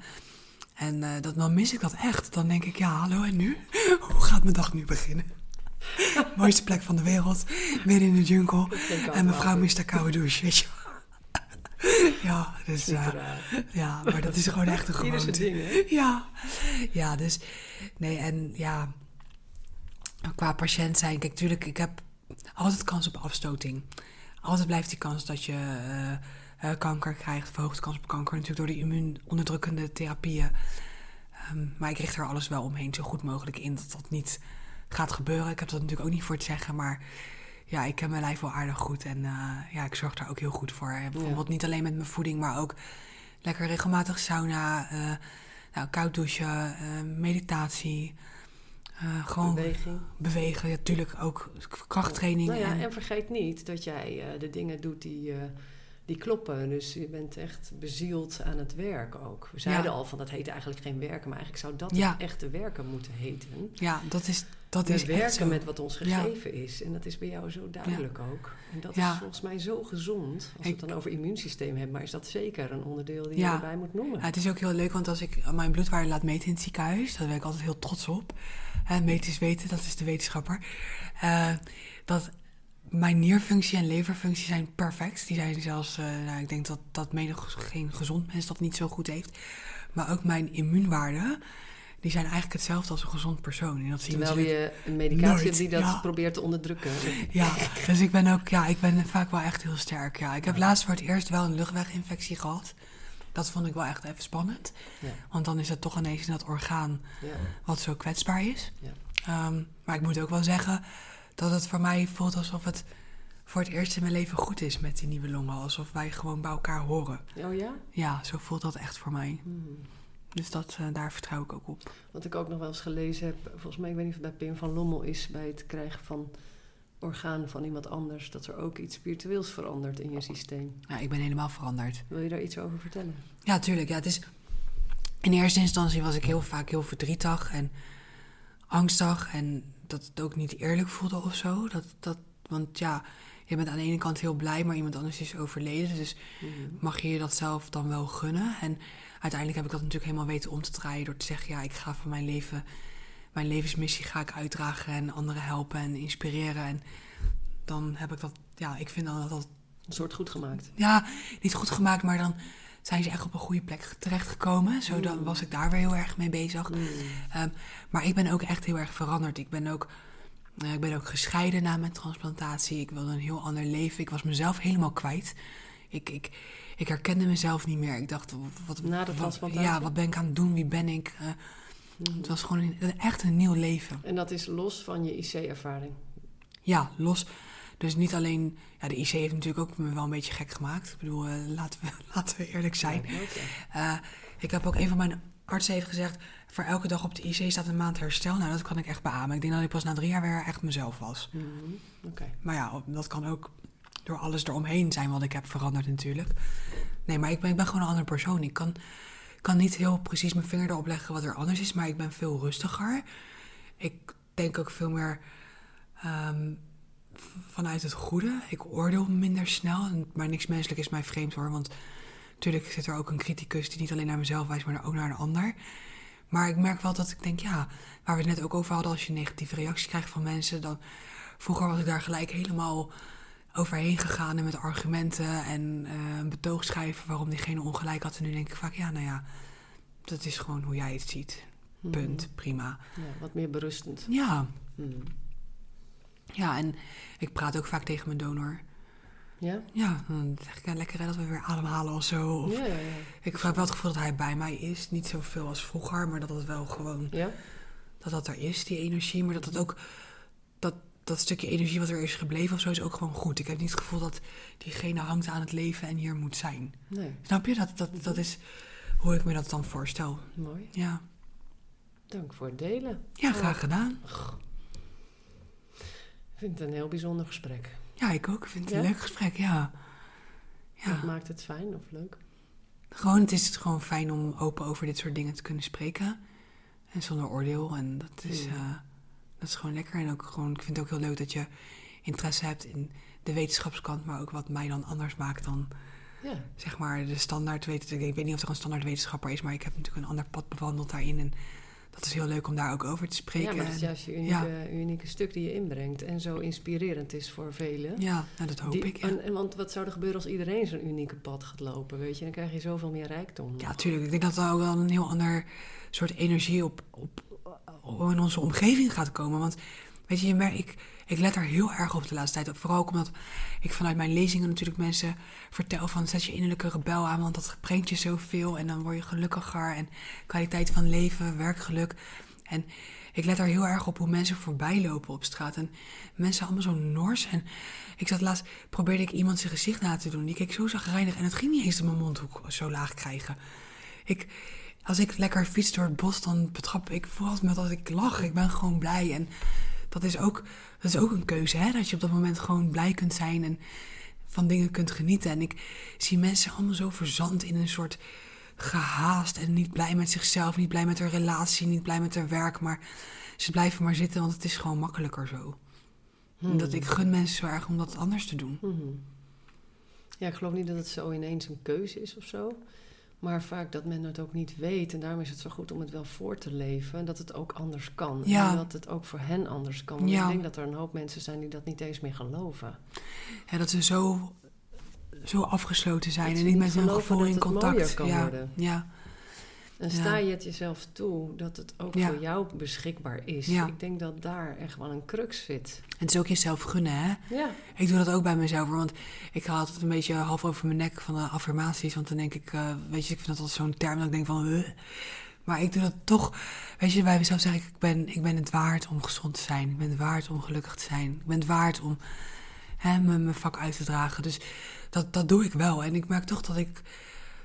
En eh, dat, dan mis ik dat echt. Dan denk ik, ja, hallo, en nu? Hoe gaat mijn dag nu beginnen? Mooiste plek van de wereld. Midden in de jungle. En mevrouw water. mist haar koude douche, weet je. Ja, dus, eh, ja, maar dat is gewoon echt een gewoonte. ding, hè? Ja, ja, dus nee, en ja, qua patiënt zijn, kijk, tuurlijk, ik heb altijd kans op afstoting. Altijd blijft die kans dat je eh, eh, kanker krijgt, verhoogde kans op kanker, natuurlijk door de immuunonderdrukkende therapieën. Ehm, maar ik richt er alles wel omheen, zo goed mogelijk in dat dat niet gaat gebeuren. Ik heb dat natuurlijk ook niet voor te zeggen, maar ja, ik ken mijn lijf wel aardig goed en eh, ja, ik zorg daar ook heel goed voor. En bijvoorbeeld niet alleen met mijn voeding, maar ook lekker regelmatig sauna, eh, nou, koud douchen, eh, meditatie. eh, gewoon bewegen, ja, natuurlijk ook krachttraining. Nou ja, en, en vergeet niet dat jij eh, de dingen doet die, eh, die kloppen. Dus je bent echt bezield aan het werk ook. We zeiden Ja. al van dat heet eigenlijk geen werken, maar eigenlijk zou dat Ja. het echte werken moeten heten. ja, dat is, dat We is echt werken zo. met wat ons Ja. gegeven is. En dat is bij jou zo duidelijk ook. En dat is volgens mij zo gezond. Als we het dan over immuunsysteem hebben, maar is dat zeker een onderdeel die je erbij moet noemen. Ja, het is ook heel leuk, want als ik mijn bloedwaarde laat meten in het ziekenhuis, daar ben ik altijd heel trots op. Uh, meten is weten, dat is de wetenschapper. Eh, dat mijn nierfunctie en leverfunctie zijn perfect. Die zijn zelfs, eh, nou, ik denk dat, dat menig geen gezond mens dat niet zo goed heeft. Maar ook mijn immuunwaarden, die zijn eigenlijk hetzelfde als een gezond persoon. En dat zie Terwijl je een medicatie hebt die dat ja. probeert te onderdrukken. Ja, dus ik ben ook, ja, ik ben vaak wel echt heel sterk. Ja. Ik heb laatst voor het eerst wel een luchtweginfectie gehad. Dat vond ik wel echt even spannend. Ja. Want dan is het toch ineens dat orgaan wat zo kwetsbaar is. Ja. Ehm, maar ik moet ook wel zeggen dat het voor mij voelt alsof het voor het eerst in mijn leven goed is met die nieuwe longen. Alsof wij gewoon bij elkaar horen. Oh ja? Ja, zo voelt dat echt voor mij. Hmm. Dus dat, eh, daar vertrouw ik ook op. Wat ik ook nog wel eens gelezen heb, volgens mij, ik weet niet of het bij Pim van Lommel is, bij het krijgen van organen van iemand anders, dat er ook iets spiritueels verandert in je systeem. Ja, ik ben helemaal veranderd. Wil je daar iets over vertellen? Ja, tuurlijk. Ja, het is... In eerste instantie was ik heel vaak heel verdrietig en angstig. En dat het ook niet eerlijk voelde of zo. Dat, dat, want ja, je bent aan de ene kant heel blij, maar iemand anders is overleden. Dus Hmm. mag je je dat zelf dan wel gunnen? En uiteindelijk heb ik dat natuurlijk helemaal weten om te draaien door te zeggen: ja, ik ga van mijn leven, mijn levensmissie ga ik uitdragen en anderen helpen en inspireren. En dan heb ik dat, ja, ik vind dan dat dat Een soort goed gemaakt. ja, niet goed gemaakt, maar dan zijn ze echt op een goede plek terechtgekomen. Zo dan Mm. was ik daar weer heel erg mee bezig. Hmm. Ehm, maar ik ben ook echt heel erg veranderd. Ik ben ook, eh, ik ben ook gescheiden na mijn transplantatie. Ik wilde een heel ander leven. Ik was mezelf helemaal kwijt. Ik, ik, ik herkende mezelf niet meer. Ik dacht, wat, Na de wat- ja, wat ben ik aan het doen? Wie ben ik? Eh, Hmm. het was gewoon een- echt een nieuw leven. En dat is los van je IC-ervaring. Ja, los. Dus niet alleen... Ja, de IC heeft natuurlijk ook me wel een beetje gek gemaakt. Ik bedoel, eh, laten, we, laten we eerlijk zijn. Eh, ik heb ook een van mijn artsen heeft gezegd... voor elke dag op de IC staat een maand herstel. Nou, dat kan ik echt beamen. Ik denk dat ik pas na drie jaar weer echt mezelf was. Hmm. Oké. Maar ja, dat kan ook door alles eromheen zijn wat ik heb veranderd natuurlijk. Nee, maar ik ben, ik ben gewoon een andere persoon. Ik kan, kan niet heel precies mijn vinger erop leggen wat er anders is... maar ik ben veel rustiger. Ik denk ook veel meer ehm, vanuit het goede. Ik oordeel minder snel. Maar niks menselijk is mij vreemd hoor. Want natuurlijk zit er ook een criticus die niet alleen naar mezelf wijst, maar ook naar een ander. Maar ik merk wel dat ik denk, ja, waar we het net ook over hadden, als je negatieve reactie krijgt van mensen, dan vroeger was ik daar gelijk helemaal overheen gegaan en met argumenten en eh, een betoog schrijven waarom diegene ongelijk had. En nu denk ik vaak, ja, nou ja, dat is gewoon hoe jij het ziet. Hmm. Punt, prima. Ja, wat meer berustend. Ja, Hmm. Ja, en ik praat ook vaak tegen mijn donor. Ja? Ja, dan zeg ik, ja, lekker hè, dat we weer ademhalen of zo. Of, Ja, ja, ja. Ik heb wel het gevoel dat hij bij mij is. Niet zoveel als vroeger, maar dat het wel gewoon Ja? dat dat er is, die energie. Maar dat het ook dat, dat stukje energie wat er is gebleven of zo is ook gewoon goed. Ik heb niet het gevoel dat diegene hangt aan het leven en hier moet zijn. Nee. Snap je? Dat, dat, dat is hoe ik me dat dan voorstel. Mooi. Ja, Dank voor het delen. ja graag gedaan. Vind het een heel bijzonder gesprek. Ja, ik ook. Ik vind het een leuk gesprek, ja. Ja, maakt het fijn of leuk? gewoon, het is gewoon fijn om open over dit soort dingen te kunnen spreken. En zonder oordeel. En dat is, Mm. eh, dat is gewoon lekker. En ook gewoon, ik vind het ook heel leuk dat je interesse hebt in de wetenschapskant, maar ook wat mij dan anders maakt dan Ja. zeg maar de standaard wetenschapper. Ik weet niet of er een standaard wetenschapper is, maar ik heb natuurlijk een ander pad bewandeld daarin. En dat is heel leuk om daar ook over te spreken. ja, maar dat is juist je unieke, unieke stuk die je inbrengt. En zo inspirerend is voor velen. ja, nou, dat hoop Die- ik. Ja. en, en want wat zou er gebeuren als iedereen zo'n unieke pad gaat lopen? Weet je, dan krijg je zoveel meer rijkdom. ja, tuurlijk. Ik denk dat er ook wel een heel ander soort energie op, op, op in onze omgeving gaat komen. Want weet je, je merkt, ik, let er heel erg op de laatste tijd. Vooral ook omdat ik vanuit mijn lezingen natuurlijk mensen vertel van zet je innerlijke rebel aan, want dat brengt je zoveel en dan word je gelukkiger en kwaliteit van leven, werkgeluk. En ik let er heel erg op hoe mensen voorbij lopen op straat. En mensen allemaal zo nors. En ik zat laatst, probeerde ik iemand zijn gezicht na te doen. Die keek zo zagrijnig en het ging niet eens mijn mondhoek zo laag krijgen. Ik, als ik lekker fiets door het bos, dan betrap ik vooral met dat ik lach. Ik ben gewoon blij. En dat is ook, dat is ook een keuze, hè? Dat je op dat moment gewoon blij kunt zijn en van dingen kunt genieten. En ik zie mensen allemaal zo verzand in een soort gehaast en niet blij met zichzelf, niet blij met hun relatie, niet blij met hun werk, maar ze blijven maar zitten, want het is gewoon makkelijker zo. Dat ik gun mensen zo erg om dat anders te doen. Mhm. Ja, ik geloof niet dat het zo ineens een keuze is of zo. Maar vaak dat men het ook niet weet. En daarom is het zo goed om het wel voor te leven. En dat het ook anders kan. Ja. En dat het ook voor hen anders kan. Want Ja. ik denk dat er een hoop mensen zijn die dat niet eens meer geloven. Ja, dat ze zo, zo afgesloten zijn en niet met hun gevoel in contact. kan ja, worden. ja. En sta je het jezelf toe dat het ook voor jou beschikbaar is. Ik denk dat daar echt wel een crux zit. En het is ook jezelf gunnen, hè? Ja, Ik doe dat ook bij mezelf, want ik ga altijd een beetje half over mijn nek van de affirmaties. Want dan denk ik, eh, weet je, ik vind dat altijd zo'n term dat ik denk van... Maar ik doe dat toch, weet je, bij mezelf zeg ik, ik ben, ik ben het waard om gezond te zijn. Ik ben het waard om gelukkig te zijn. Ik ben het waard om hè, mijn, mijn vak uit te dragen. Dus dat, dat doe ik wel. En ik merk toch dat ik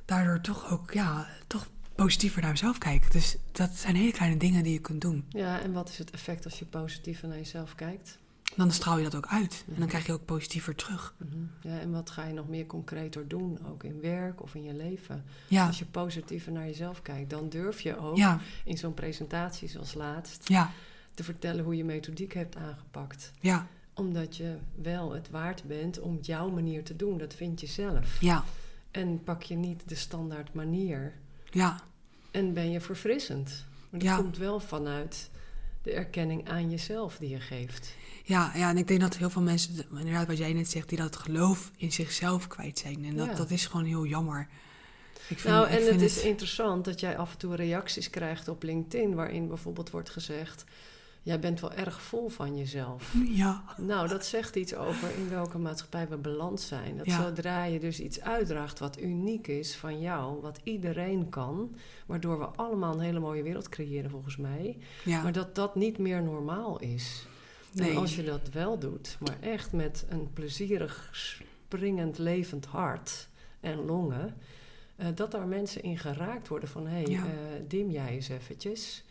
daardoor toch ook, ja, toch positiever naar mezelf kijk. Dus dat zijn hele kleine dingen die je kunt doen. ja, en wat is het effect als je positiever naar jezelf kijkt? Dan straal je dat ook uit. En dan krijg je ook positiever terug. Mhm. Ja, en wat ga je nog meer concreter doen, ook in werk of in je leven? Ja, Als je positiever naar jezelf kijkt, dan durf je ook ja, in zo'n presentatie zoals laatst ja, te vertellen hoe je methodiek hebt aangepakt. ja, Omdat je wel het waard bent om jouw manier te doen. Dat vind je zelf. ja, En pak je niet de standaard manier. ja. En ben je verfrissend. Maar dat Ja. komt wel vanuit de erkenning aan jezelf die je geeft. Ja, ja, en ik denk dat heel veel mensen, inderdaad wat jij net zegt, die dat geloof in zichzelf kwijt zijn. En dat, Ja. dat is gewoon heel jammer. Ik vind, nou, en het is interessant dat jij af en toe reacties krijgt op LinkedIn... waarin bijvoorbeeld wordt gezegd... jij bent wel erg vol van jezelf. Ja, Nou, dat zegt iets over in welke maatschappij we beland zijn. Dat Ja. zodra je dus iets uitdraagt wat uniek is van jou, wat iedereen kan, waardoor we allemaal een hele mooie wereld creëren volgens mij, ja, maar dat dat niet meer normaal is. nee. En als je dat wel doet, maar echt met een plezierig, springend, levend hart en longen, eh, dat daar mensen in geraakt worden van hé, hey, Ja. eh, dim jij eens eventjes.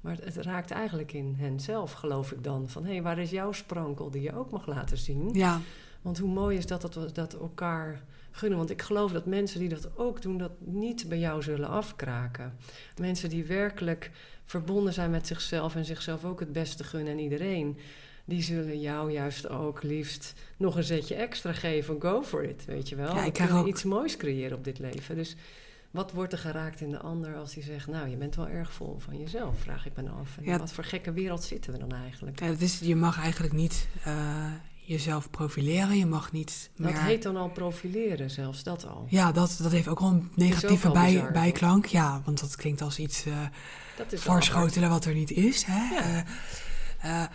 Maar het, het raakt eigenlijk in hen zelf, geloof ik dan. Van hé, hey, waar is jouw sprankel die je ook mag laten zien? Ja, Want hoe mooi is dat, dat we dat elkaar gunnen. Want ik geloof dat mensen die dat ook doen, dat niet bij jou zullen afkraken. Mensen die werkelijk verbonden zijn met zichzelf en zichzelf ook het beste gunnen en iedereen. Die zullen jou juist ook liefst nog een zetje extra geven. Go for it, weet je wel. Ja, ik kunnen ook- iets moois creëren op dit leven. Dus wat wordt er geraakt in de ander als hij zegt... nou, je bent wel erg vol van jezelf, vraag ik me dan af. En Ja. Wat voor gekke wereld zitten we dan eigenlijk? ja is, je mag eigenlijk niet eh, jezelf profileren. Je mag niet meer... Dat heet dan al profileren, zelfs dat al. Ja, dat, dat heeft ook wel een negatieve bij, bizar, bijklank. Ja, want dat klinkt als iets eh wel apart. voorschotelen wat er niet is. Hè? Ja. Eh, eh,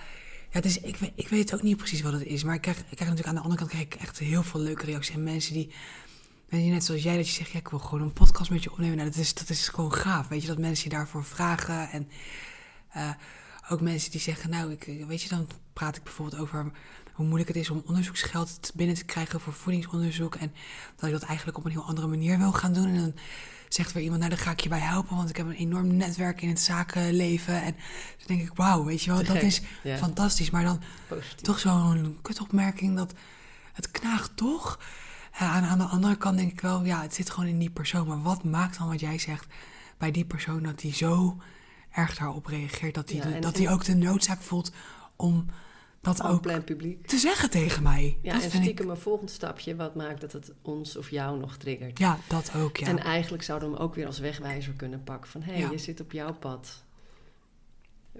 ja, dus ik, weet- ik weet ook niet precies wat het is. Maar ik krijg, ik krijg natuurlijk aan de andere kant krijg ik echt heel veel leuke reacties. En mensen die, mensen die net zoals jij, dat je zegt... Ja, ik wil gewoon een podcast met je opnemen. Nou, dat is, dat is gewoon gaaf. Weet je, dat mensen je daarvoor vragen. En eh, ook mensen die zeggen... Nou, ik, weet je, dan praat ik bijvoorbeeld over hoe moeilijk het is... om onderzoeksgeld binnen te krijgen voor voedingsonderzoek. En dat ik dat eigenlijk op een heel andere manier wil gaan doen. En dan zegt weer iemand, nou, daar ga ik je bij helpen... want ik heb een enorm netwerk in het zakenleven. En dan denk ik, wauw, weet je wel, dat is Ja, fantastisch. Maar dan positief. toch zo'n kutopmerking dat het knaagt toch. Ja, aan, de andere kant denk ik wel, ja, het zit gewoon in die persoon. Maar wat maakt dan wat jij zegt bij die persoon dat die zo erg daarop reageert? Dat Ja, en- dat en- ook de noodzaak voelt om dat ook plein publiek. te zeggen tegen mij. Ja, dat en vind ik, stiekem een volgend stapje, wat maakt dat het ons of jou nog triggert. ja, dat ook, ja. En eigenlijk zouden we hem ook weer als wegwijzer kunnen pakken. Van hé, hey, Ja. je zit op jouw pad.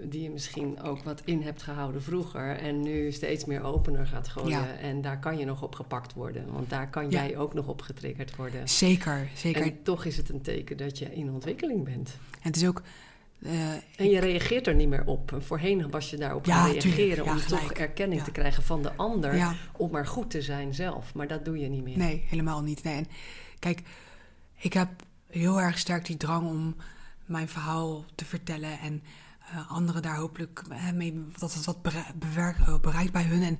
Die je misschien ook wat in hebt gehouden vroeger. En nu steeds meer opener gaat gooien. Ja. En daar kan je nog op gepakt worden. Want daar kan Ja. jij ook nog op getriggerd worden. Zeker, zeker. En En toch is het een teken dat je in ontwikkeling bent. het is ook... eh, En je reageert er niet meer op. En Voorheen was je daarop Ja, gaan reageren om gelijk. toch erkenning te krijgen van de ander. Om maar goed te zijn zelf. Maar dat doe je niet meer. Nee, helemaal niet. Nee. En kijk, ik heb heel erg sterk die drang om mijn verhaal te vertellen en eh, anderen daar hopelijk eh, mee, dat het wat eh, bereikt bij hun en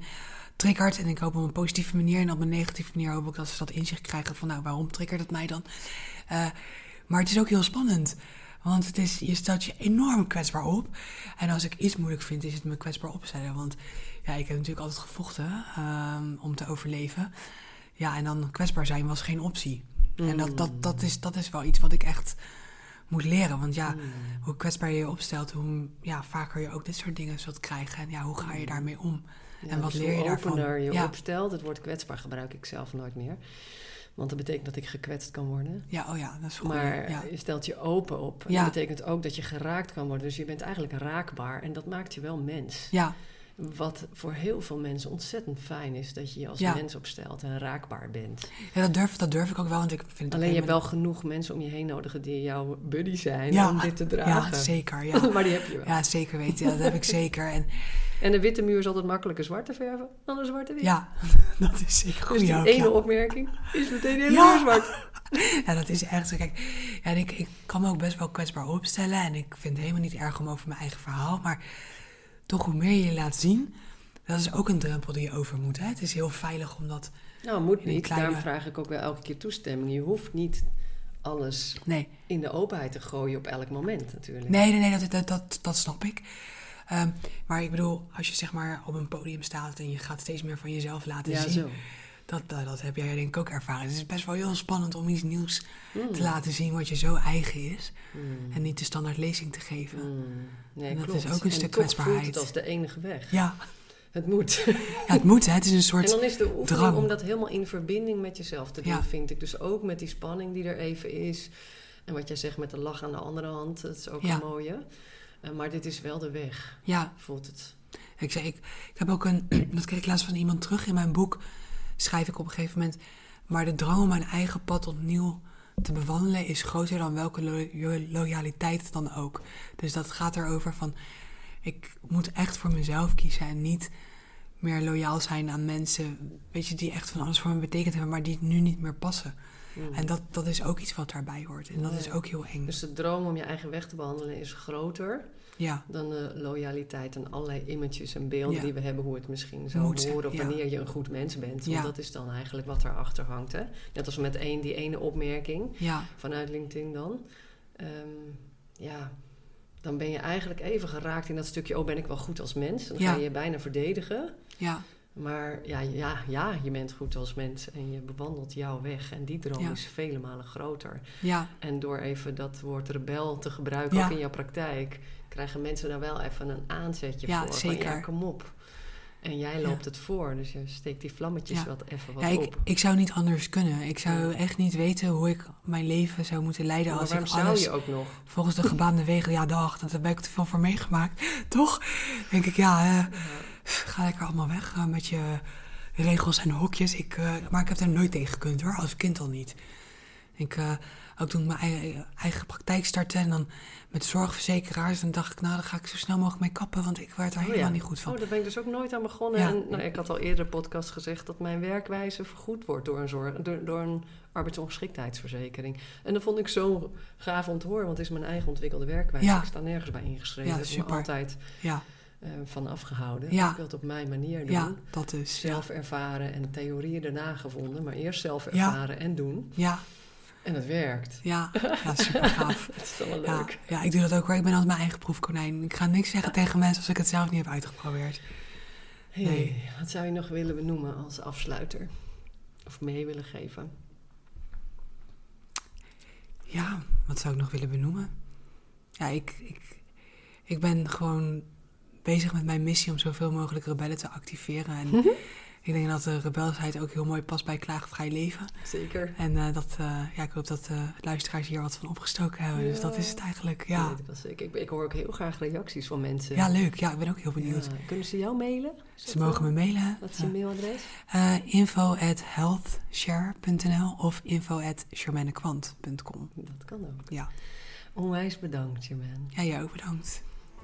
triggert. En ik hoop op een positieve manier en op een negatieve manier hoop ik dat ze dat inzicht krijgen van nou, waarom triggert het mij dan? Maar het is ook heel spannend. Want het is, je stelt je enorm kwetsbaar op. En als ik iets moeilijk vind, is het me kwetsbaar opstellen. Want ja, ik heb natuurlijk altijd gevochten ehm, om te overleven. Ja, en dan kwetsbaar zijn was geen optie. En dat, dat, dat, is, dat is wel iets wat ik echt moet leren. Want ja, Mm. hoe kwetsbaar je je opstelt, hoe ja, vaker je ook dit soort dingen zult krijgen. En ja, hoe ga je daarmee om? Ja, En wat dus leer je hoe daarvan? opener je Ja. opstelt, het woord kwetsbaar gebruik ik zelf nooit meer. Want dat betekent dat ik gekwetst kan worden. Ja, oh ja, dat is goed. Maar ja. je stelt je open op. En dat betekent ook dat je geraakt kan worden. Dus je bent eigenlijk raakbaar. En dat maakt je wel mens. ja, Wat voor heel veel mensen ontzettend fijn is, dat je je als Ja. mens opstelt en raakbaar bent. Ja, dat durf, dat durf ik ook wel, want ik vind het Alleen je hebt helemaal- wel genoeg mensen om je heen nodig die jouw buddy zijn Ja, om dit te Ja, dragen. zeker. Ja. maar die heb je wel. ja, zeker weten. Ja, dat heb ik zeker. En En een witte muur is altijd makkelijker zwart te verven dan een zwarte wit. ja, dat is zeker dus goed. die ook, ene ja. opmerking is meteen heel Ja. muur zwart. Ja, dat is echt zo. Kijk, ja, en ik, ik kan me ook best wel kwetsbaar opstellen. En ik vind het helemaal niet erg om over mijn eigen verhaal. Maar toch, hoe meer je je laat zien, dat is ook een drempel die je over moet. Hè? Het is heel veilig om dat... Nou, moet niet. kleine- Daarom vraag ik ook wel elke keer toestemming. Je hoeft niet alles Nee, in de openheid te gooien op elk moment natuurlijk. nee, nee, nee dat, dat, dat, dat snap ik. Ehm, maar ik bedoel, als je zeg maar op een podium staat en je gaat steeds meer van jezelf laten ja, zien. zo. Dat, dat, dat heb jij denk ik ook ervaren. Het is best wel heel spannend om iets nieuws Mm. te laten zien wat je zo eigen is. Mm. En niet de standaard lezing te geven. Mm. Nee, En dat klopt. is ook een En stuk toch voelt kwetsbaarheid. het als de enige weg. Ja, Het moet. ja, het moet hè. Het is een En soort... dan is de oefening drang. om dat helemaal in verbinding met jezelf te doen, Ja. vind ik. Dus ook met die spanning die er even is. En wat jij zegt met de lach aan de andere hand, dat is ook Ja. een mooie. Eh, maar dit is wel de weg, Ja, voelt het. Ik, zei, ik, ik heb ook een, dat kreeg ik laatst van iemand terug in mijn boek, schrijf ik op een gegeven moment. Maar de drang om mijn eigen pad opnieuw te bewandelen is groter dan welke lo- loyaliteit dan ook. Dus dat gaat erover van, ik moet echt voor mezelf kiezen en niet meer loyaal zijn aan mensen, weet je, die echt van alles voor me betekend hebben, maar die nu niet meer passen. Mm. En dat, dat is ook iets wat daarbij hoort. En dat Ja. is ook heel eng. Dus de droom om je eigen weg te behandelen is groter Ja, dan de loyaliteit en allerlei images en beelden Ja. die we hebben hoe het misschien zou Moet, horen of wanneer je een goed mens bent. Want dat is dan eigenlijk wat erachter hangt. Hè? Net als met één, die ene opmerking vanuit LinkedIn dan. Ehm, ja, dan ben je eigenlijk even geraakt in dat stukje, oh ben ik wel goed als mens? Dan ga je je bijna verdedigen. ja, Maar ja, ja, ja, je bent goed als mens en je bewandelt jouw weg. En die droom Ja. is vele malen groter. ja, En door even dat woord rebel te gebruiken, Ja. ook in jouw praktijk, krijgen mensen daar wel even een aanzetje Ja, voor. Van, zeker. ja, kom op. En jij loopt het voor, dus je steekt die vlammetjes wat even wat ja ik, op. ik zou niet anders kunnen. Ik zou echt niet weten hoe ik mijn leven zou moeten leiden maar als ik zou alles je ook nog? volgens de gebaande wegen... Ja, dag, daar heb ik te veel voor meegemaakt. Toch? denk ik, ja, eh, Ja. Ga lekker allemaal weg eh, met je regels en hokjes. Ik, eh, maar ik heb er nooit tegen gekund hoor, als kind al niet. Ik, eh, ook toen ik mijn eigen, eigen praktijk startte en dan met zorgverzekeraars... dan dacht ik, nou, daar ga ik zo snel mogelijk mee kappen... want ik werd er Oh helemaal ja. niet goed van. Oh, daar ben ik dus ook nooit aan begonnen. Ja. En, nou, ik had al eerder podcast gezegd dat mijn werkwijze vergoed wordt door een, zorg, door, door een arbeidsongeschiktheidsverzekering. En dat vond ik zo gaaf om te horen, want het is mijn eigen ontwikkelde werkwijze. Ja. Ik sta nergens bij ingeschreven. Ja, super. altijd Ja, eh, van afgehouden. Ja. Ik wil het op mijn manier doen. ja, dat is. Zelf ervaren en theorieën daarna gevonden, maar eerst zelf ervaren en doen. ja, En het werkt. ja, ja super gaaf. Het is toch wel Ja, leuk. ja, ik doe dat ook hoor. Ik ben als mijn eigen proefkonijn. Ik ga niks zeggen tegen mensen als ik het zelf niet heb uitgeprobeerd. Hey, Nee. Wat zou je nog willen benoemen als afsluiter? Of mee willen geven? Ja, wat zou ik nog willen benoemen? Ja, ik, ik, ik ben gewoon bezig met mijn missie om zoveel mogelijk rebellen te activeren. En ik denk dat de rebelsheid ook heel mooi past bij klaagvrij leven. Zeker. En eh, dat, eh, ja, ik hoop dat de luisteraars hier wat van opgestoken hebben. Dus dat is het eigenlijk, Ja. ik, ik, ik hoor ook heel graag reacties van mensen. Ja, leuk. Ja, ik ben ook heel benieuwd. Ja, Kunnen ze jou mailen? Is Ze mogen eh, me mailen. Wat is je mailadres? Eh, info at healthshare.nl of info at. Dat kan ook. Ja. Onwijs bedankt, Jermaine. ja, jij ook bedankt.